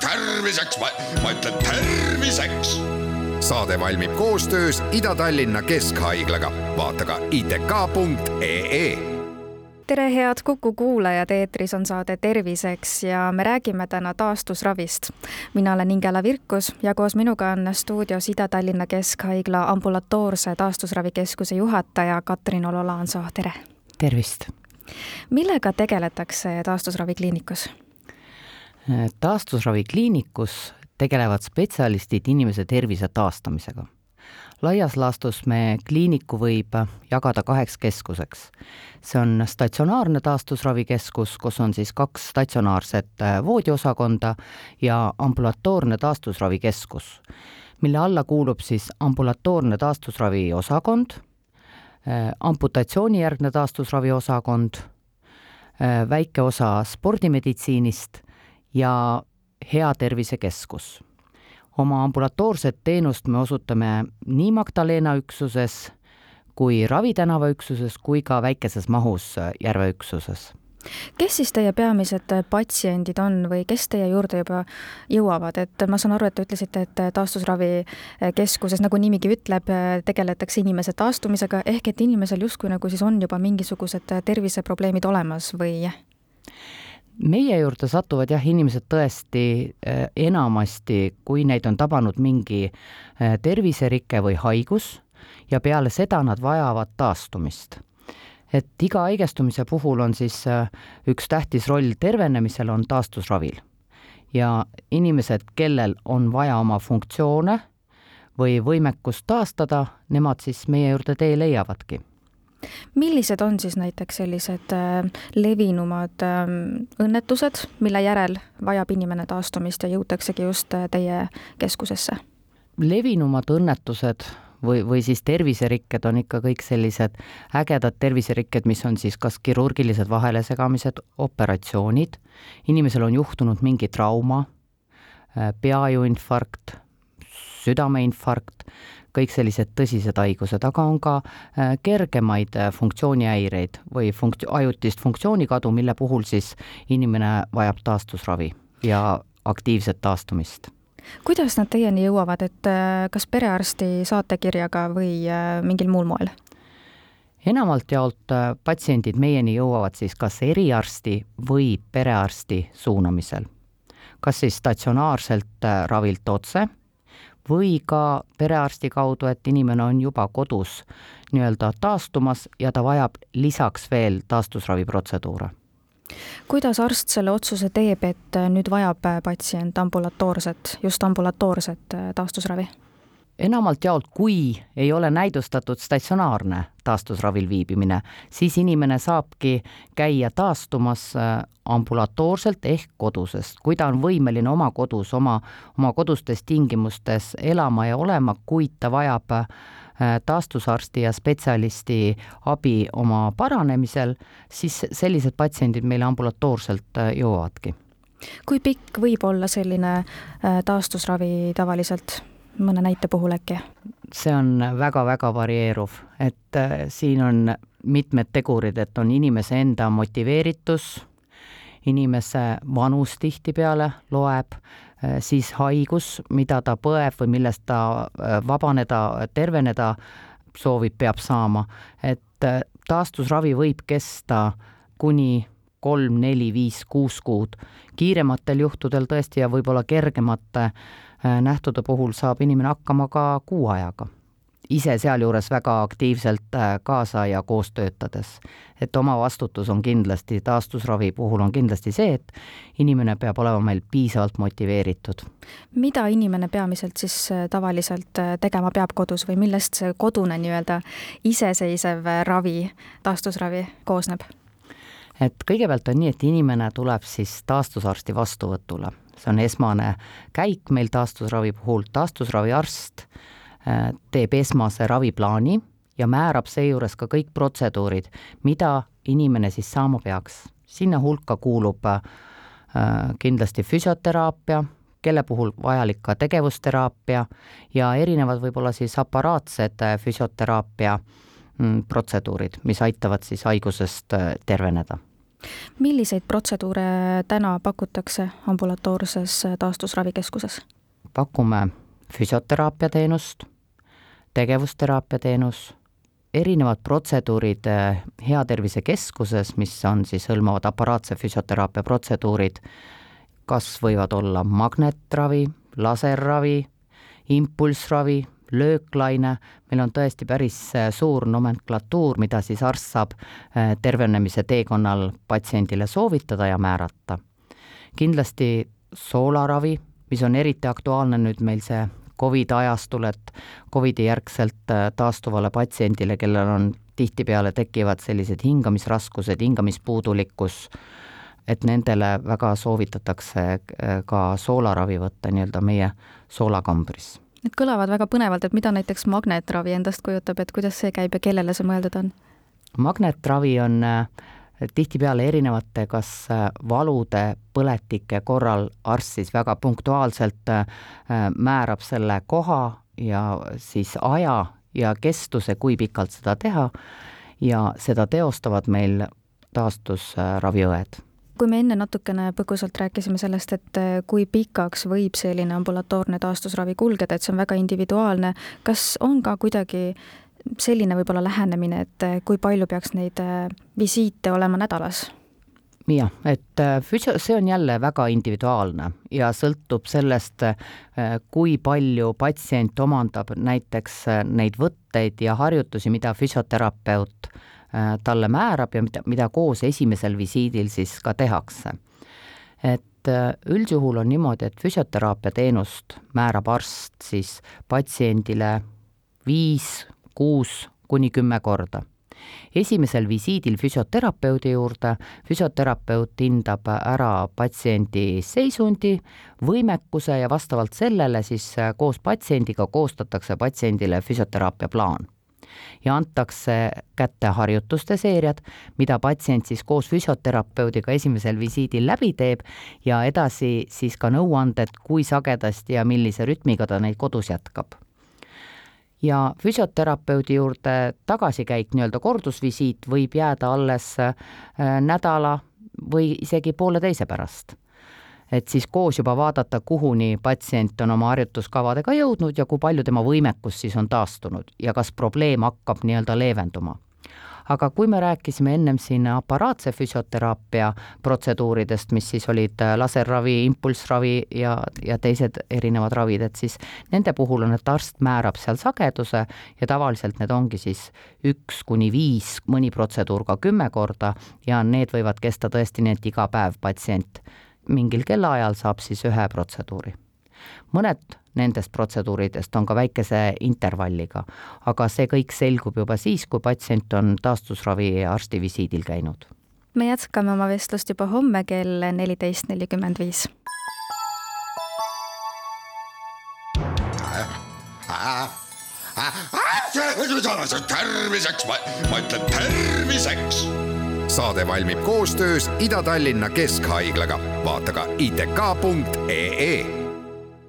terviseks, ma ütlen terviseks. saade valmib koostöös Ida-Tallinna Keskhaiglaga, vaata ka itk.ee tere, head Kuku kuulajad, eetris on saade Terviseks ja me räägime täna taastusravist. mina olen Ingela Virkus ja koos minuga on stuudios Ida-Tallinna Keskhaigla ambulatoorse taastusravikeskuse juhataja Katrin Olo-Laansoo, tere! tervist! Millega tegeletakse taastusravikliinikus? taastusravikliinikus tegelevad spetsialistid inimese tervise taastamisega. laias laastus me kliiniku võib jagada kaheks keskuseks. see on statsionaarne taastusravikeskus, kus on siis kaks statsionaarset voodiosakonda ja ambulatoorne taastusravikeskus, mille alla kuulub siis ambulatoorne taastusraviosakond, amputatsioonijärgne taastusraviosakond, väike osa spordimeditsiinist ja Hea Tervisekeskus. oma ambulatoorset teenust me osutame nii Magdalena üksuses kui Ravi tänava üksuses kui ka väikeses mahus Järve üksuses kes siis teie peamised patsiendid on või kes teie juurde juba jõuavad, et ma saan aru, et te ütlesite, et taastusravikeskuses, nagu nimigi ütleb, tegeletakse inimese taastumisega, ehk et inimesel justkui nagu siis on juba mingisugused terviseprobleemid olemas või? meie juurde satuvad jah, inimesed tõesti äh, enamasti, kui neid on tabanud mingi äh, terviserike või haigus ja peale seda nad vajavad taastumist. Et iga haigestumise puhul on siis äh, üks tähtis roll tervenemisel on taastusravil. ja inimesed, kellel on vaja oma funktsioone või võimekust taastada, nemad siis meie juurde tee leiavadki millised on siis näiteks sellised äh, levinumad ähm, õnnetused, mille järel vajab inimene taastumist ja jõutaksegi just äh, teie keskusesse? levinumad õnnetused või, või siis terviserikked on ikka kõik sellised ägedad terviserikked, mis on siis kas kirurgilised vahelesegamised, operatsioonid, inimesel on juhtunud mingi trauma, äh, peajuinfarkt, südameinfarkt, kõik sellised tõsised haigused, aga on ka äh, kergemaid äh, funktsioonihäireid või funkt-, ajutist funktsiooni kadu, mille puhul siis inimene vajab taastusravi ja aktiivset taastumist kuidas nad teieni jõuavad, et äh, kas perearsti saatekirjaga või mingil muul moel? enamalt jaolt patsiendid meieni jõuavad siis kas eriarsti või perearsti suunamisel. kas siis statsionaarselt ravilt otse või ka perearsti kaudu, et inimene on juba kodus nii-öelda taastumas ja ta vajab lisaks veel taastusraviprotseduure kuidas arst selle otsuse teeb, et nüüd vajab patsient ambulatoorset, just ambulatoorset taastusravi? enamalt jaolt, kui ei ole näidustatud statsionaarne taastusravil viibimine, siis inimene saabki käia taastumas äh, ambulatoorselt ehk kodusest, kui ta on võimeline oma kodus, oma, oma kodustes tingimustes elama ja olema, kuid ta vajab äh, taastusarsti ja spetsialisti abi oma paranemisel, siis sellised patsiendid meile ambulatoorselt äh, jõuavadki. kui pikk võib olla selline taastusravi tavaliselt? mõne näite puhul äkki? see on väga-väga varieeruv, et äh, siin on mitmed tegurid, et on inimese enda motiveeritus, inimese vanus tihtipeale loeb, äh, siis haigus, mida ta põeb või millest ta äh, vabaneda, terveneda soovib, peab saama, et taastusravi võib kesta kuni kolm, neli, viis, kuus kuud. kiirematel juhtudel tõesti ja võib-olla kergemate Äh, nähtude puhul saab inimene hakkama ka kuu ajaga. Ise sealjuures väga aktiivselt äh, kaasa ja koos töötades. et oma vastutus on kindlasti, taastusravi puhul on kindlasti see, et inimene peab olema meil piisavalt motiveeritud. mida inimene peamiselt siis äh, tavaliselt tegema peab kodus või millest see kodune nii-öelda iseseisev ravi, taastusravi koosneb? et kõigepealt on nii, et inimene tuleb siis taastusarsti vastuvõtule see on esmane käik meil taastusravi puhul, taastusraviarst äh, teeb esmase raviplaani ja määrab seejuures ka kõik protseduurid, mida inimene siis saama peaks. sinna hulka kuulub äh, kindlasti füsioteraapia, kelle puhul vajalik ka tegevusteraapia ja erinevad võib-olla siis aparaatsed äh, füsioteraapia mm, protseduurid, mis aitavad siis haigusest terveneda milliseid protseduure täna pakutakse ambulatoorses taastusravikeskuses? pakume füsioteraapia teenust, tegevusteraapia teenus, erinevad protseduurid eh, Heatervisekeskuses, mis on siis, hõlmavad aparaatse füsioteraapia protseduurid, kas võivad olla magnetravi, laserravi, impulssravi, lööklaine, meil on tõesti päris eh, suur nomenklatuur, mida siis arst saab eh, tervenemise teekonnal patsiendile soovitada ja määrata. kindlasti soolaravi, mis on eriti aktuaalne nüüd meil see Covidi ajastul, et Covidi järgselt äh, taastuvale patsiendile, kellel on tihtipeale tekivad sellised hingamisraskused, hingamispuudulikkus, et nendele väga soovitatakse äh, ka soolaravi võtta nii-öelda meie soolakambris. Need kõlavad väga põnevalt, et mida näiteks magnetravi endast kujutab, et kuidas see käib ja kellele see mõeldud on? magnetravi on äh, tihtipeale erinevate kas äh, valude, põletike korral arst siis väga punktuaalselt äh, määrab selle koha ja siis aja ja kestuse, kui pikalt seda teha. Ja seda teostavad meil taastusraviõed kui me enne natukene põgusalt rääkisime sellest, et äh, kui pikaks võib selline ambulatoorne taastusravi kulgeda, et see on väga individuaalne, kas on ka kuidagi selline võib-olla lähenemine, et eh, kui palju peaks neid eh, visiite olema nädalas? jah, et eh, füsio-, see on jälle väga individuaalne ja sõltub sellest, kui palju patsient omandab näiteks neid võtteid ja harjutusi, mida füsioterapeut talle määrab ja mida, mida koos esimesel visiidil siis ka tehakse. et üldjuhul on niimoodi, et füsioteraapia teenust määrab arst siis patsiendile viis kuus kuni kümme korda. esimesel visiidil füsioterapeudi juurde. Füsioterapeut hindab ära patsiendi seisundi, võimekuse ja vastavalt sellele siis koos patsiendiga koostatakse patsiendile füsioteraapia plaan. Ja antakse kätte harjutuste seeriad, mida patsient siis koos füsioterapeudiga esimesel visiidil läbi teeb ja edasi siis ka nõuanded, kui sagedasti ja millise rütmiga ta neid kodus jätkab ja füsioterapeudi juurde tagasikäik, nii-öelda kordusvisiit võib jääda alles äh, nädala või isegi pooleteise pärast. et siis koos juba vaadata, kuhuni patsient on oma harjutuskavadega jõudnud ja kui palju tema võimekus siis on taastunud ja kas probleem hakkab nii-öelda leevenduma aga kui me rääkisime ennem siin aparaatse füsioteraapia protseduuridest, mis siis olid äh, laserravi, impulssravi ja, ja teised erinevad ravid, et siis nende puhul on, et arst määrab seal sageduse ja tavaliselt need ongi siis üks kuni viis, mõni protseduur ka kümme korda ja need võivad kesta tõesti nii, et iga päev patsient mingil kellaajal saab siis ühe protseduuri. mõned nendest protseduuridest on ka väikese intervalliga, aga see kõik selgub juba siis, kui patsient on taastusravi arsti visiidil käinud. me jätkame oma vestlust juba homme kell neliteist nelikümmend viis. terviseks, ma ütlen terviseks. saade valmib koostöös Ida-Tallinna Keskhaiglaga, vaata ka itk.ee